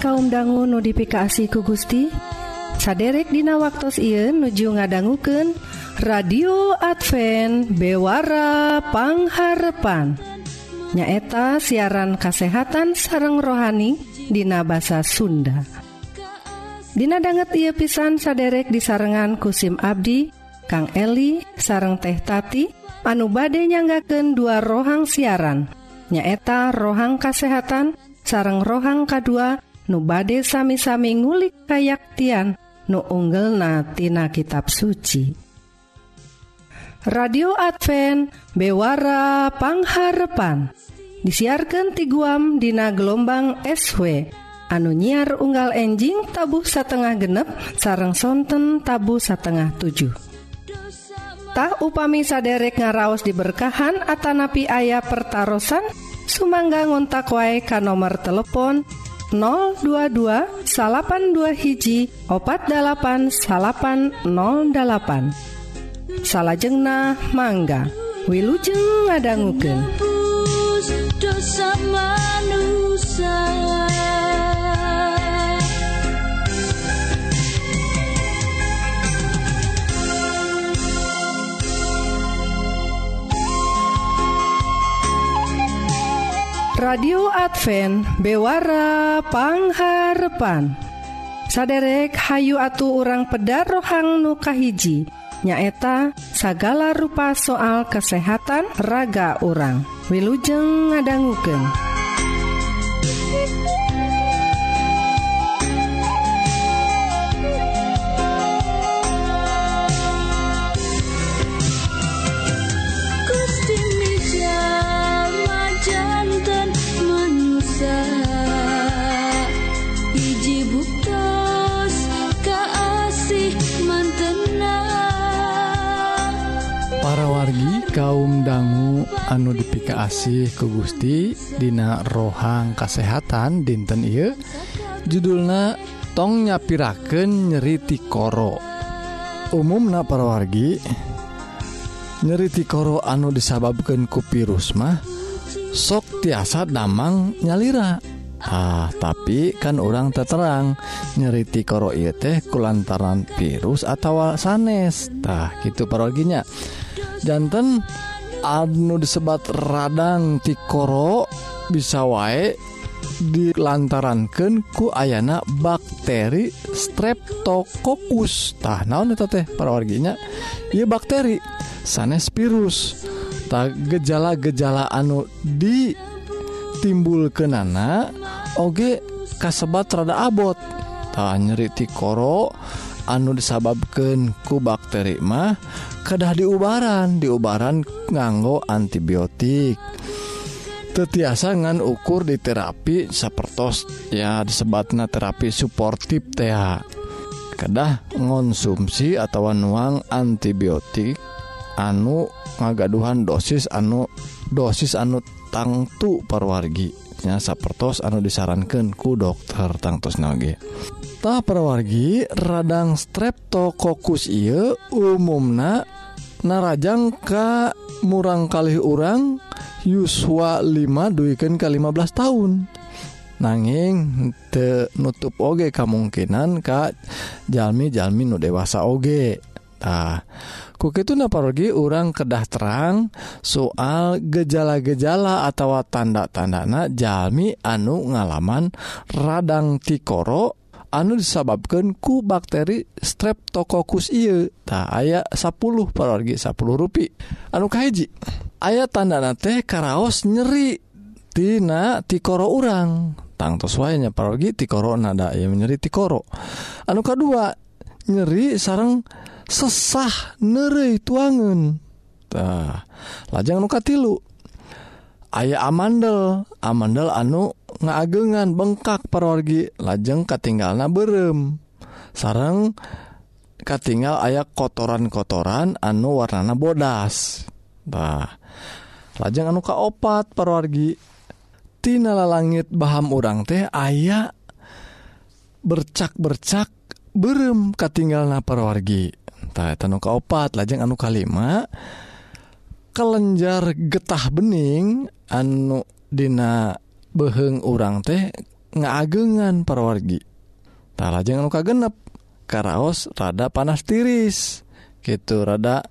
kaum dangu notifikasi ku Gusti saderek Dina waktu Ieu nuju ngadangguken radio Advent bewarapangharpan nyaeta siaran kasehatan sareng rohani Dina bahasa Sunda. Dina banget ia pisan saderek di sarengan kusim Abdi Kang Eli sareng teh Tati anu bade nyanggaken dua rohang siaran. Nyaeta rohang kasehatan sareng rohang K2 nu bade sami-sami ngulik kayaktian nu unggelnatina kitab suci. Radio Advent bewarapangharepan disiarkan ti guam Dina gelombang SW anu nyiar unggal enjing tabuh satengah genep sarang sonten tabu satengah 7 Tah upami saderek ngaraos diberkahan Atanapi ayah pertaran Sumangga ngontak wae ka nomor telepon 022 salapan2 hiji opat 8 salapan 08 salahjengnah mangga Wilujeng ngadangguken dosa manusia. radio Advent bewarapangharpan saderek Hayu atuh urang pedar rohang nukahiji nyaeta sagala rupa soal kesehatan raga orang Wilujeng ngadangguken. kaum dangu anu dipika asih ke Gusti Dina rohang kesehatan dinten I judulna tong nyapiraken nyeriti koro umumna parawargi nyeriti koro anu disababkan kupirus mah sok tiasa damang nyalira. Ah tapi kan orang terterang nyeriti koro ieu teh kulantaran virus atau sanestah gitu paroginya. jantan Adnu disebat radang tikoro bisa wae dilantarankan ku ayana bakteri streptokokus tah naon eta teh parawarginya ieu bakteri sanes virus. Tah gejala-gejala anu ditimbulkeunana oge kasebat rada abot. Tah nyeri tikoro anu disababkan ku bakteri mah kedah diubaran diubaran nganggo antibiotik. Tetiasa ngan ukur di terapi sapertos ya disebatna terapi suportif teh kedah ngonsumsi atau nuang antibiotik anu ngagaduhan dosis anu dosis anu tangtu perwargi nya sapertos anu disarankan ku dokter tangtus nage Tah perwargi radang streptokokus ieu umumna narajang ka murang kali urang yuswa 5 duikan ke 15 tahun nanging te nutup oge kemungkinan ka jalmi-jalmi nu dewasa oge. Tah kukitu naparogi urang kedah terang soal gejala-gejala atau tanda-tandana jalmi anu ngalaman radang tikoro anu disababkan ku bakteri streptokokus I tak aya 10 parorgi 10 rui anukahiji ayat tandana teh karaos nyeri Tina tikoro urang. Tangtoswanya parogi tikoro nada ya nyeri tikoro. Anu kedua nyeri sarang sesah neri tuangan tah lajang nuka tilu aya amandel amandel anu ngaagengan bengkak perorgi lajeng katinggal na berem. Sarang katinggal aya kotoran-kotoran anu warnana bodas. Bah lajeng anu kaopat perorgitinala langit Baham urang teh aya bercak-bercak berem katinggal na perorgi ka kaopat lajeng anu kalima kelenjar getah bening anu Dina beheng urang teh ngaagengan perwargitara jangan luka genep karaos rada panas tiris gitu rada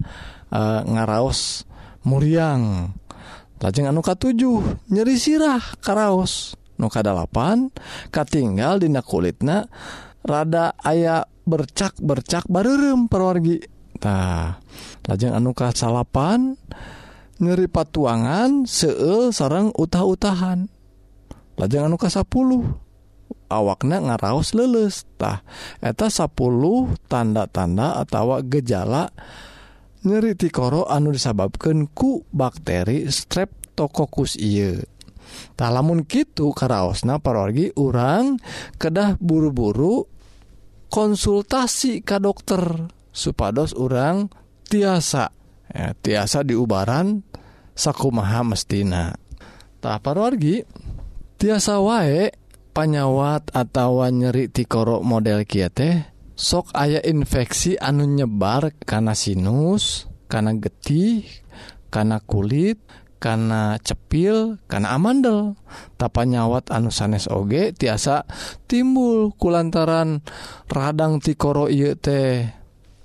uh, ngaraos muriang. Lajeng anuka 7 nyeri sirah karaos. Nuka 8 katinggal dina kulitna rada aya bercak bercak barem perwargitah lajeng anuka salapan nyeri patuangan seul sarang utah-utahan. lajeng anu ka 10 awaknya ngaraos lelestah eta 10 tanda-tanda atau gejala nyeri tikoro anu disababkan ku bakteri streptokokus iye tak lamun gitu karaosna parorgi urang kedah buru-buru konsultasi ke dokter supados urang tiasa ya, tiasa diubaran sakumaha mestina. Tak parorgi tiasa wae panyawat atau nyeri tikorok model kiate sok aya infeksi anu nyebar karena sinus karena getih karena kulit karena cepil karena amandel. Tapa nyawat anu sanes oge tiasa timbul kulantaran radang tikoro ieu teh.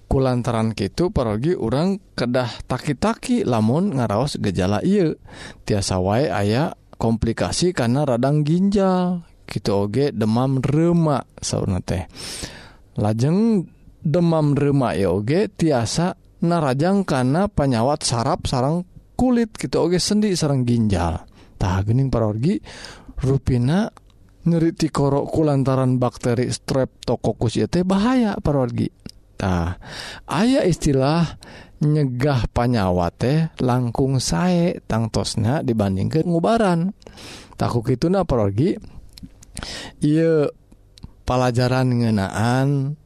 Kulantaran gitu pergi orang kedah taki-taki lamun ngaraos gejala ieu. Tiasa wae aya komplikasi karena radang ginjal. Gitu oge demam remak sauna teh. Lajeng demam remak ya oge tiasa narajang karena penyawat saraf sarang kulit. Gitu oge sendi sarang ginjal. Tah gening parorgi ruina nyeriti korokku lantaran bakteri streptokokus ya teh bahaya parorgi. Nah, aya istilah nyegah panyawa teh langkung sae tangtosnya dibandingkan ngubaran. Takut itu naprogi ia pelajaran ngenaan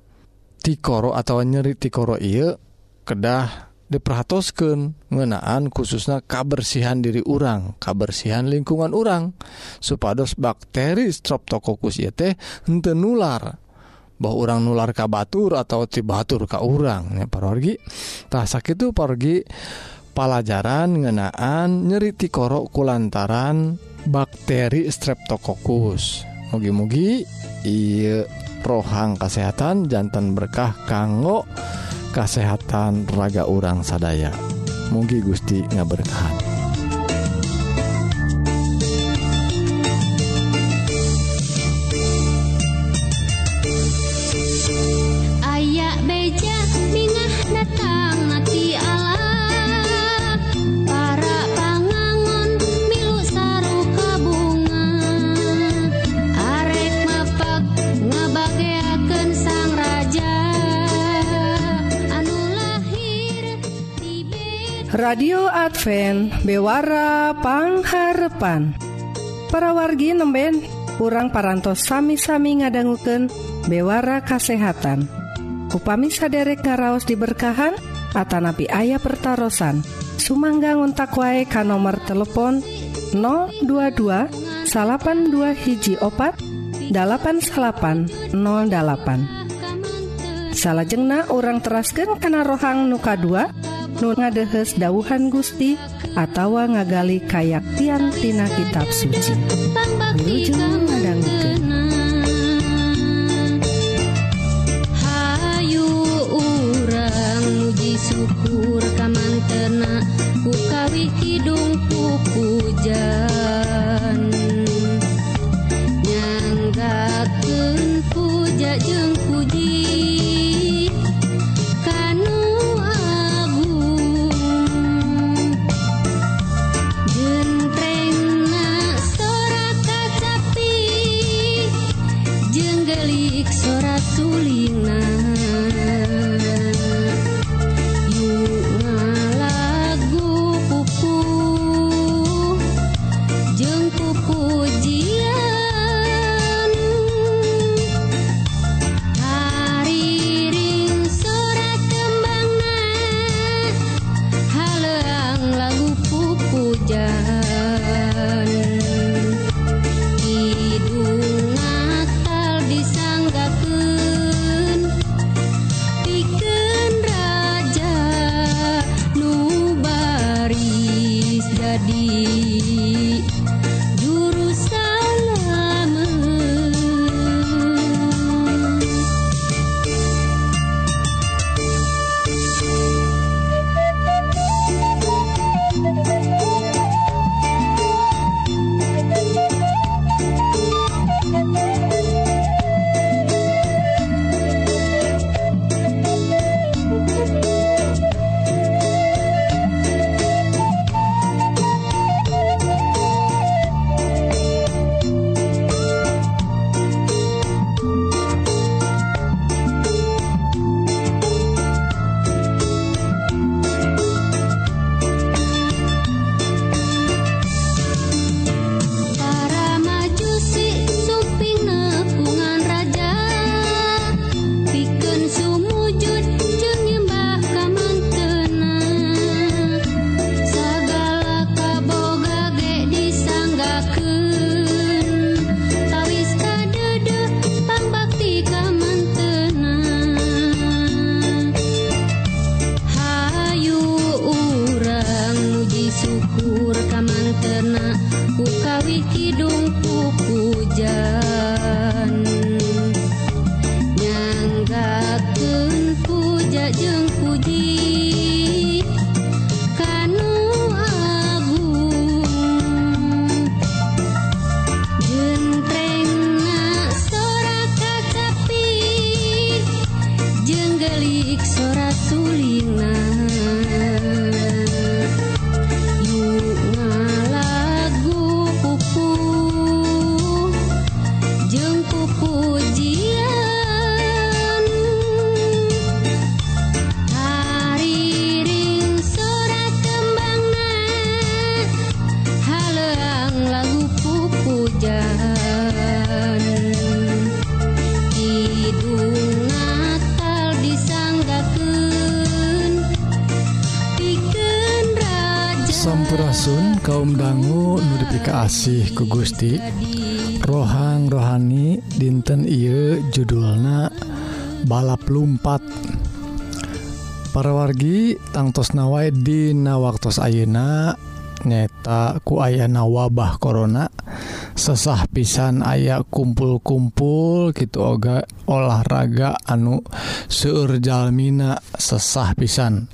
tikoro atau nyeri tikoro iya kedah diperhatoskan ngenaan khususnya kabersihan diri urang kabersihan lingkungan urang. Supados bakteri streptococcus ieu teh nular. bahwa orang nular ka Batur atau ti Batur ka urang parorgi tah sakitu pergi pelajaran ngenaan nyeriti korok kulantaran bakteri streptokokus mugi-mugi iya rohang kesehatan jantan berkah kanggo kesehatan raga orang sadaya. Mugi Gusti ngaberkahan. radio Advent bewarapangharpan parawargi nemben kurang parantos sami-sami ngadangguken bewara kasehatan. Upami saderek ngaraos diberkahan Atanapi ayah pertaran Sumangga ngontak wae ka nomor telepon 022 salapan dua hiji opat 8808 salahjengna orang terasken kana rohang nuka 2 nun ngadehes dauhan Gusti atawa ngagali kayak tina kitab suci. Wilujeng Hayu urang muji syukur kamantena kukawi kidung pupuja Asih ku Gusti. Rohang rohani dinten Ieu judulna balap lumpat. Parawargi tangtos nawai Dina waktu Ayeuna nyata ku ayana wabah korona sesah pisan aya kumpul-kumpul gitu oga olahraga anu surjalmina sesah pisan.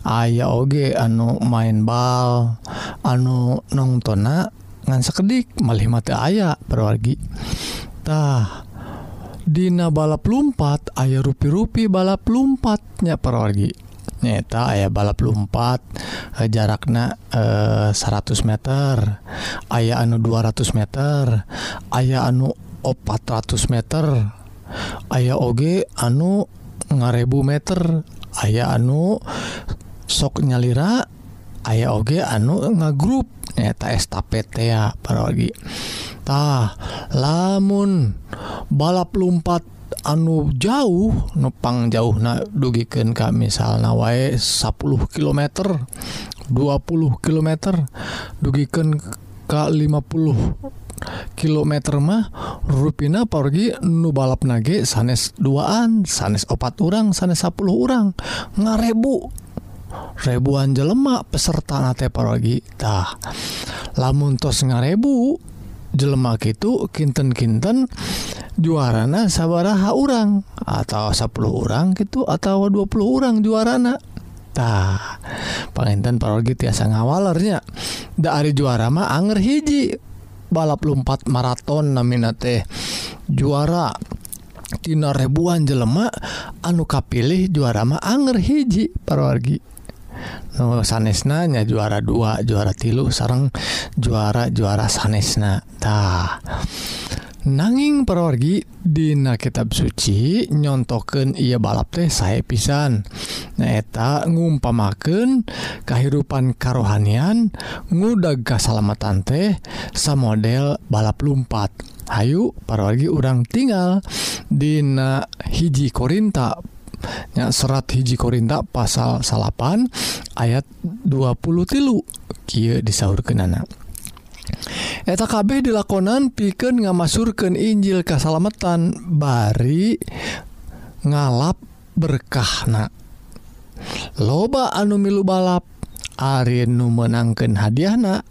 Aya oge anu main bal anu nonngtona ngan sekedik melihat aya perwargitah Dina balap lumpat aya rupi-rupi balap lumpatnya perwargi nyata aya balap lumpat eh, jarakna eh, 100 meter. Aya anu 200 meter. Aya anu 400 meter. Aya oge anu ngarebu meter. Aya anu sok nyalira. Aya oge anu ngagrup. nyaeta estapeta tah lamun balap lumpat anu jauh nupang jauh na dugiken kami misalnya wae 10 km 20 km dugiken ke 50 km mah ruina pergi nu balap nage sanes duaan sanes opat orang sanes 10 orang ngarebu ribuan jelemak peserta nate paragitah lamun tos ngarebu jelemak itu kinten-kinten juarana sabaraha orang atau 10 orang gitu atau 20 orang juaranatah pengenten parogi tiasa ngawalernya. Dari juara mah anger hiji. Balap lumpat maraton namina teh juara. Tina ribuan jelemak anu kapilih juara mah anger hiji parwargi no, sanesnanya juara dua juara tilu sarang juara juara sanesnatah nanging perorgi Dina kitab suci nyontoken ia balap teh saya pisan. Nyaeta ngumpamaken kehidupan karohanian ngudag kesalamatan teh samodel balap lumpat. Ayu parorgi urang tinggal Dina hiji Korinta ya serat hiji Korinta pasal salapan ayat 20 tilu. Ky disahur kenana eta kabeh dilakonan piken ngamasurkan Injil kesalamatan bari ngalap berkahna. Loba anu milu balap Ari nu menangkan hadiahna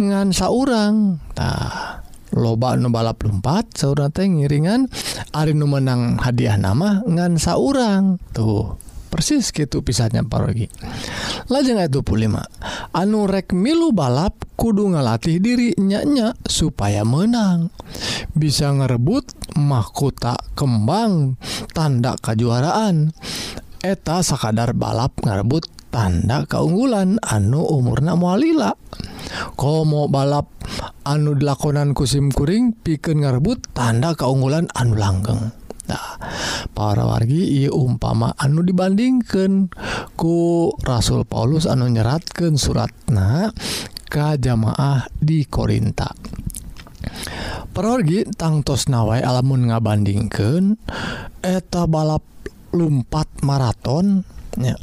ngansa orangtah loba nu balap lumpat saudara teh ngiringan Ari nu menang hadiah nama ngan saurang. Tuh persis gitu pisahnya parogi lajeng itu 25 anu rek milu balap kudu ngalatih diri nyanya supaya menang. Bisa ngerebut mahkota kembang tanda kejuaraan eta sakadar balap ngarebut tanda keunggulan anu umurna mualila komo balap anu dilakonan kusimkuring piken ngarebut tanda keunggulan anu langgeng. Nah, para wargi ia umpama anu dibandingkan ku Rasul Paulus anu nyeratkan suratna ke jamaah di Korinta. Perorgi tangtos nawai alamun ngabandingkan eta balap lumpat maraton nya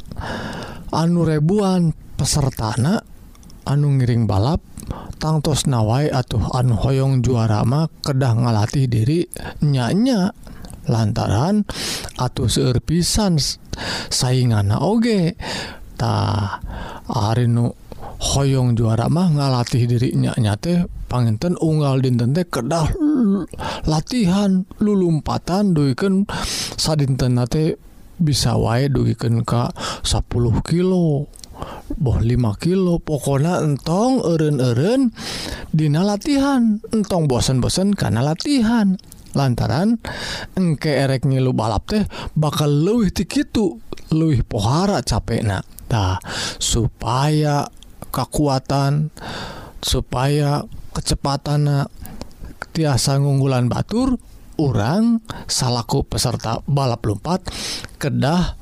anu ribuan pesertana anu ngiring balap tangtos nawai atuh anu hoyong juarama kedah ngalatih diri nyanya. Lantaran atau serpisan saingan ogetah Arnu Hoong juara mah ngalatih dirinya nyate panginten unggal dintente kedah latihan lulumpatan duken sadintenate bisa wae dugiken Ka 10 kilo boh 5 kilo. Pokona entong eren-eren Dina latihan entong bosen-bosen karena latihan. Lantaran engke erek ngilu balap teh bakal luwih tikitu luwih pohara capek nah supaya kekuatan supaya kecepatan tiasa ngunggulan Batur orang salahku peserta balap lompat kedah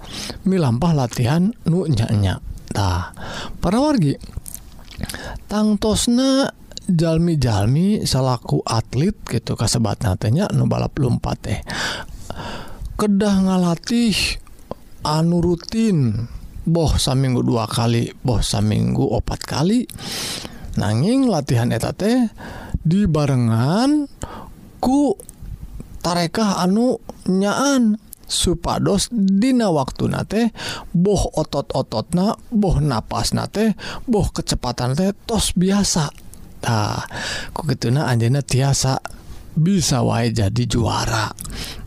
milampah latihan nunyanya tah para wargi tangtosna jalmi-jalmi salahku atlet gitu kasebat natenya nu balap lompat teh. Kedah ngalatih anu rutin boh saminggu dua kali boh saminggu opat kali. Nanging latihan eta teh dibarengan ku tarekah anu nyaan supados dina waktu nate boh otot-otot na boh napas nate boh kecepatan teh tos biasa. Nah, ku gitu na anjena tiasa. bisa wae jadi juara.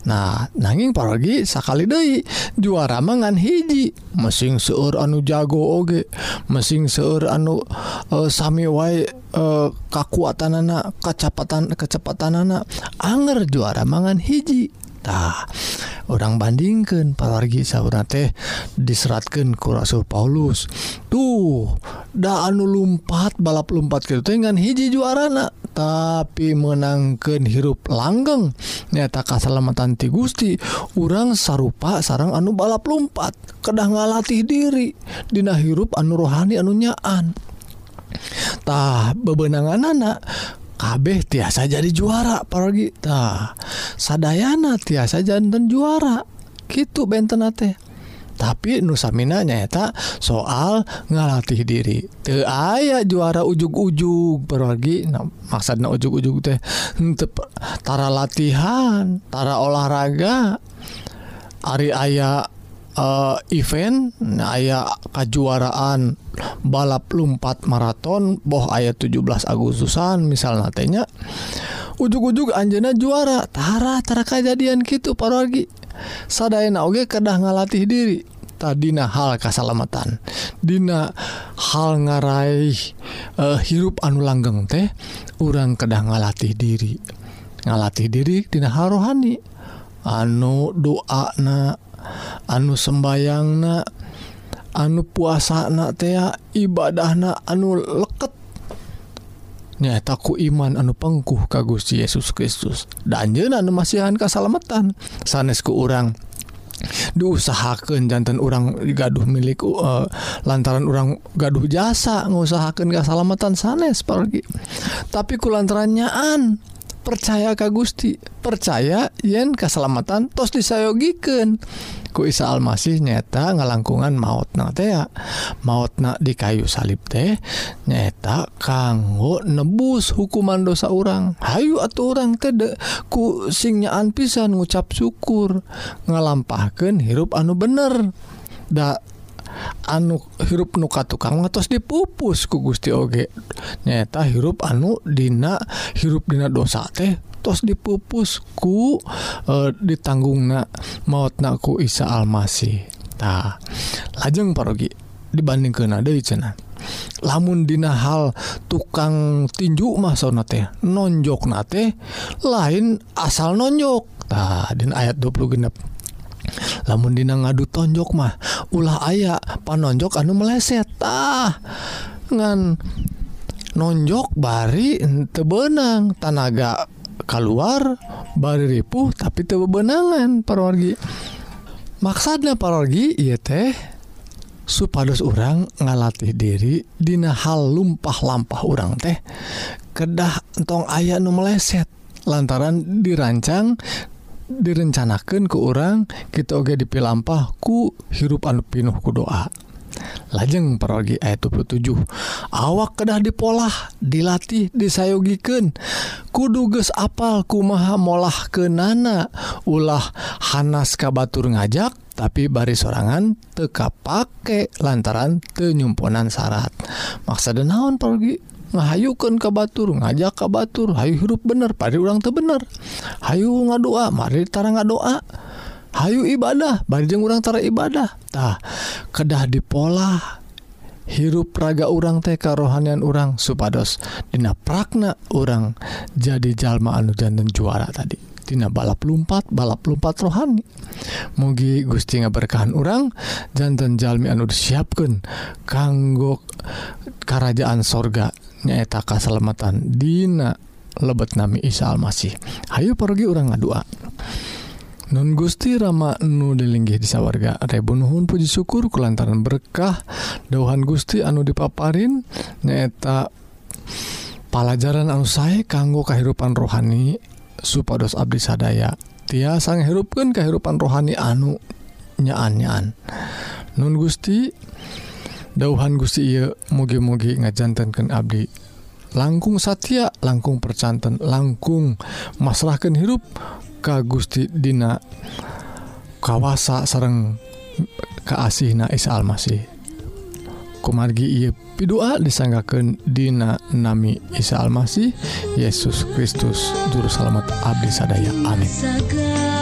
Nah nanging paragi sakali Dei juara mangan hiji. Mesin seur anu jago oge mesin seur anu uh, Sami wae e, uh, kakuatan anak kecepatan kecepatan anak Anger juara mangan hiji. Tah orang bandingkan paragi sauna teh diseratkan ku Rasul Paulus. Tuh da anu lumpat balap lumpat gitu teh hiji juarana. tapi menangkan hirup langgeng. Nyata keselamatan ti Gusti urang sarupa sarang anu balap lumpat kedah ngalatih diri Dina hirup anu rohani anu nyaantah bebenangan anak kabeh tiasa jadi juara paragitah sadayana tiasa jantan juara. Gitu benten teh. Tapi nusamina nyata soal ngalatih diri. Teu aya juara ujug-ujug paragi nah, maksudna ujug-ujug teh henteu tara latihan tara olahraga. Ari aya eh, event nah, aya kejuaraan balap lumpat maraton boh ayat 17 Agustusan misal natenya ujug-ujug Anjena juara Tara Tara kejadian gitu paragi saddaena oge kedah ngalatih diri. Tadidina hal kesalamatan Dina hal ngaraih uh, hirup anu langgeng teh urang kedah ngalatih diri. Ngalatih diri Dina hal rohani. Anu doa na anu sembayang na anu puasa na tea ibadah na anu leket. nyataku iman anu pengkuh kagus Yesus Kristus. Danjenan masihan kesalamatan sanesku orang diusahakan jantan orang gaduh milik uh, lantaran orang gaduh jasa ngusahakan kesalamatan sanes pergi tapi ku lantaranyaan percaya Ka Gusti percaya yen keselamatan tos disayogiken ku Isa Almasih nyata ngalangkungan maut na tea maut na di kayu salib teh nyata kanggo nebus hukuman dosa orang Hayu atau orang tede ku singnyaaan pisan ngucap syukur ngalampahkan hirup anu bener. Ndak anu hirup nuka tukang atas dipupus ku Gusti Oge. Nyata hirup anu Dina hirup Dina dosa teh tos dipupusku e, ditanggung na maut naku Isa Almasitah lajeng parogi dibanding ke nada cena lamun Dina hal tukang tinju masona teh nonjok nate lain asal nonjoktah din ayat 20 genep. lamun dina ngadu tonjok mah ulah aya panonjok anu meleset. Ah, ngan nonjok bari ente benang tanaga keluar bari ripuh tapi teu benangan parorgi maksudnya parorgi iya teh supados orang ngalatih diri dina hal lumpah-lampah orang teh kedah entong ayah nu meleset lantaran dirancang direncanakan ke orang kita oge dipilampah ku hirup anu pinuh ku doa. Lajeng perogi ayat 27 awak kedah dipolah dilatih disayogiken kuduges apal kumaha molah ke nana ulah Hanas kabatur ngajak tapi bari sorangan teka pakai lantaran tenyumponan syarat. Maksa naon pergi ngahayukan ka Batur ngajak ka Batur Hayu hirup bener pada ulang tuh bener. Hayu nga doa tara nga doa. Hayu ibadah banjeng urangtara ibadahtah kedah di pola hirup raga urang TK rohanian urang supados Dina prakna orang jadi jalma anu dan juara tadi. Tina balap lumpat balap lumpat rohani. Mugi Gusti nga berkahan orang jantan Jalmi anu disiapkan kanggo kerajaan sorga. nyaeta kasalamatan Dina lebet nami Isa Almasih. Ayo pergi orang ngadua. Nun Gusti Rama nu dilinggih di sawarga Rebunuhun puji syukur kelantaran berkah dauhan Gusti anu dipaparin nyaeta pelajaran anu saya kanggo kehidupan rohani supados Abdi sadaya. Tiasa hirupkan kehidupan rohani anu nyaan-nyaan Nun Gusti dauhan Gusti mugi-mugi ngajantankan Abdi. Langkung Satya langkung percantan langkung masalahkan hirup Ka Gusti Dina kawasa sareng keasih Na Isa Almasih. Kumargi pidua disanggakan Dina Nami Isa Almasih Yesus Kristus Juru Selamat Abdi sadaya. Amin. Segala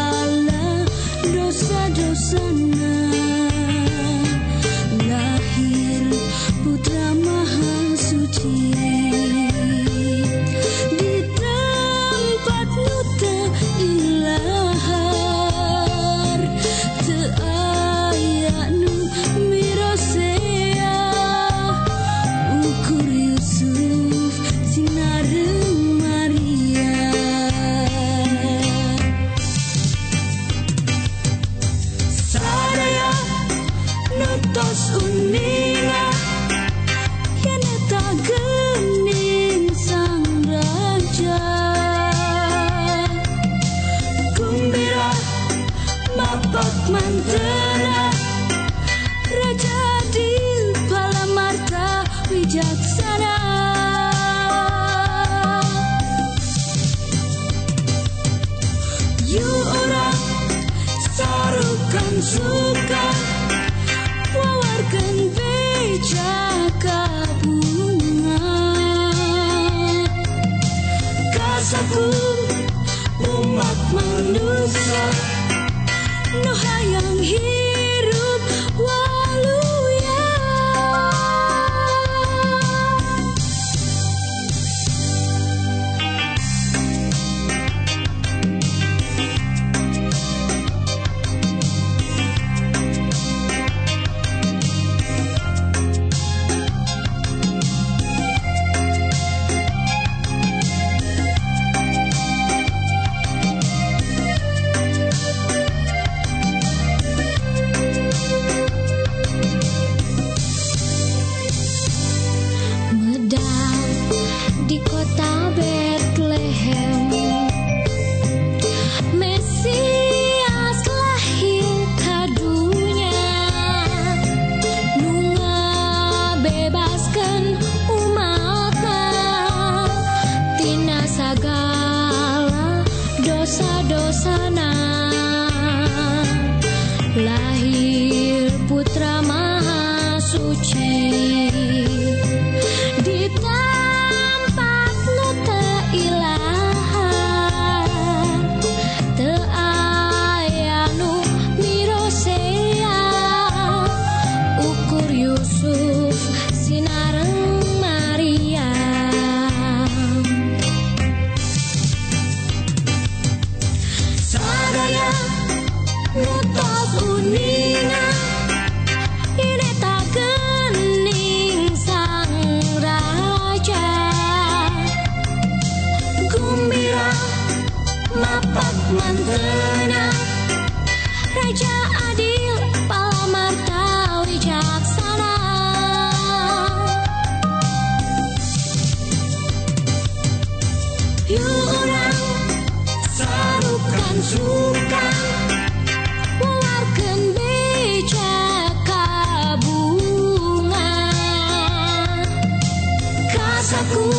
rasaku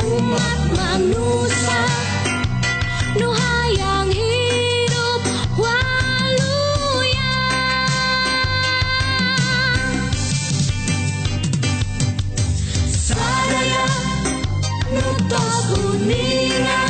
umat manusia nuhayang hidup waluya. Sadaya nutos uningan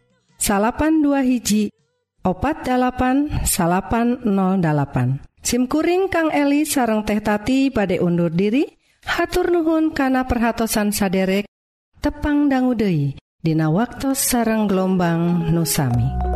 salapan dua hiji opat 8808 SIMkuring Kang Eli sareng teh tati pada undur diri hatur nuhun kana perhatsan saderek tepang danggudehi Dina waktu sareng gelombang nusami.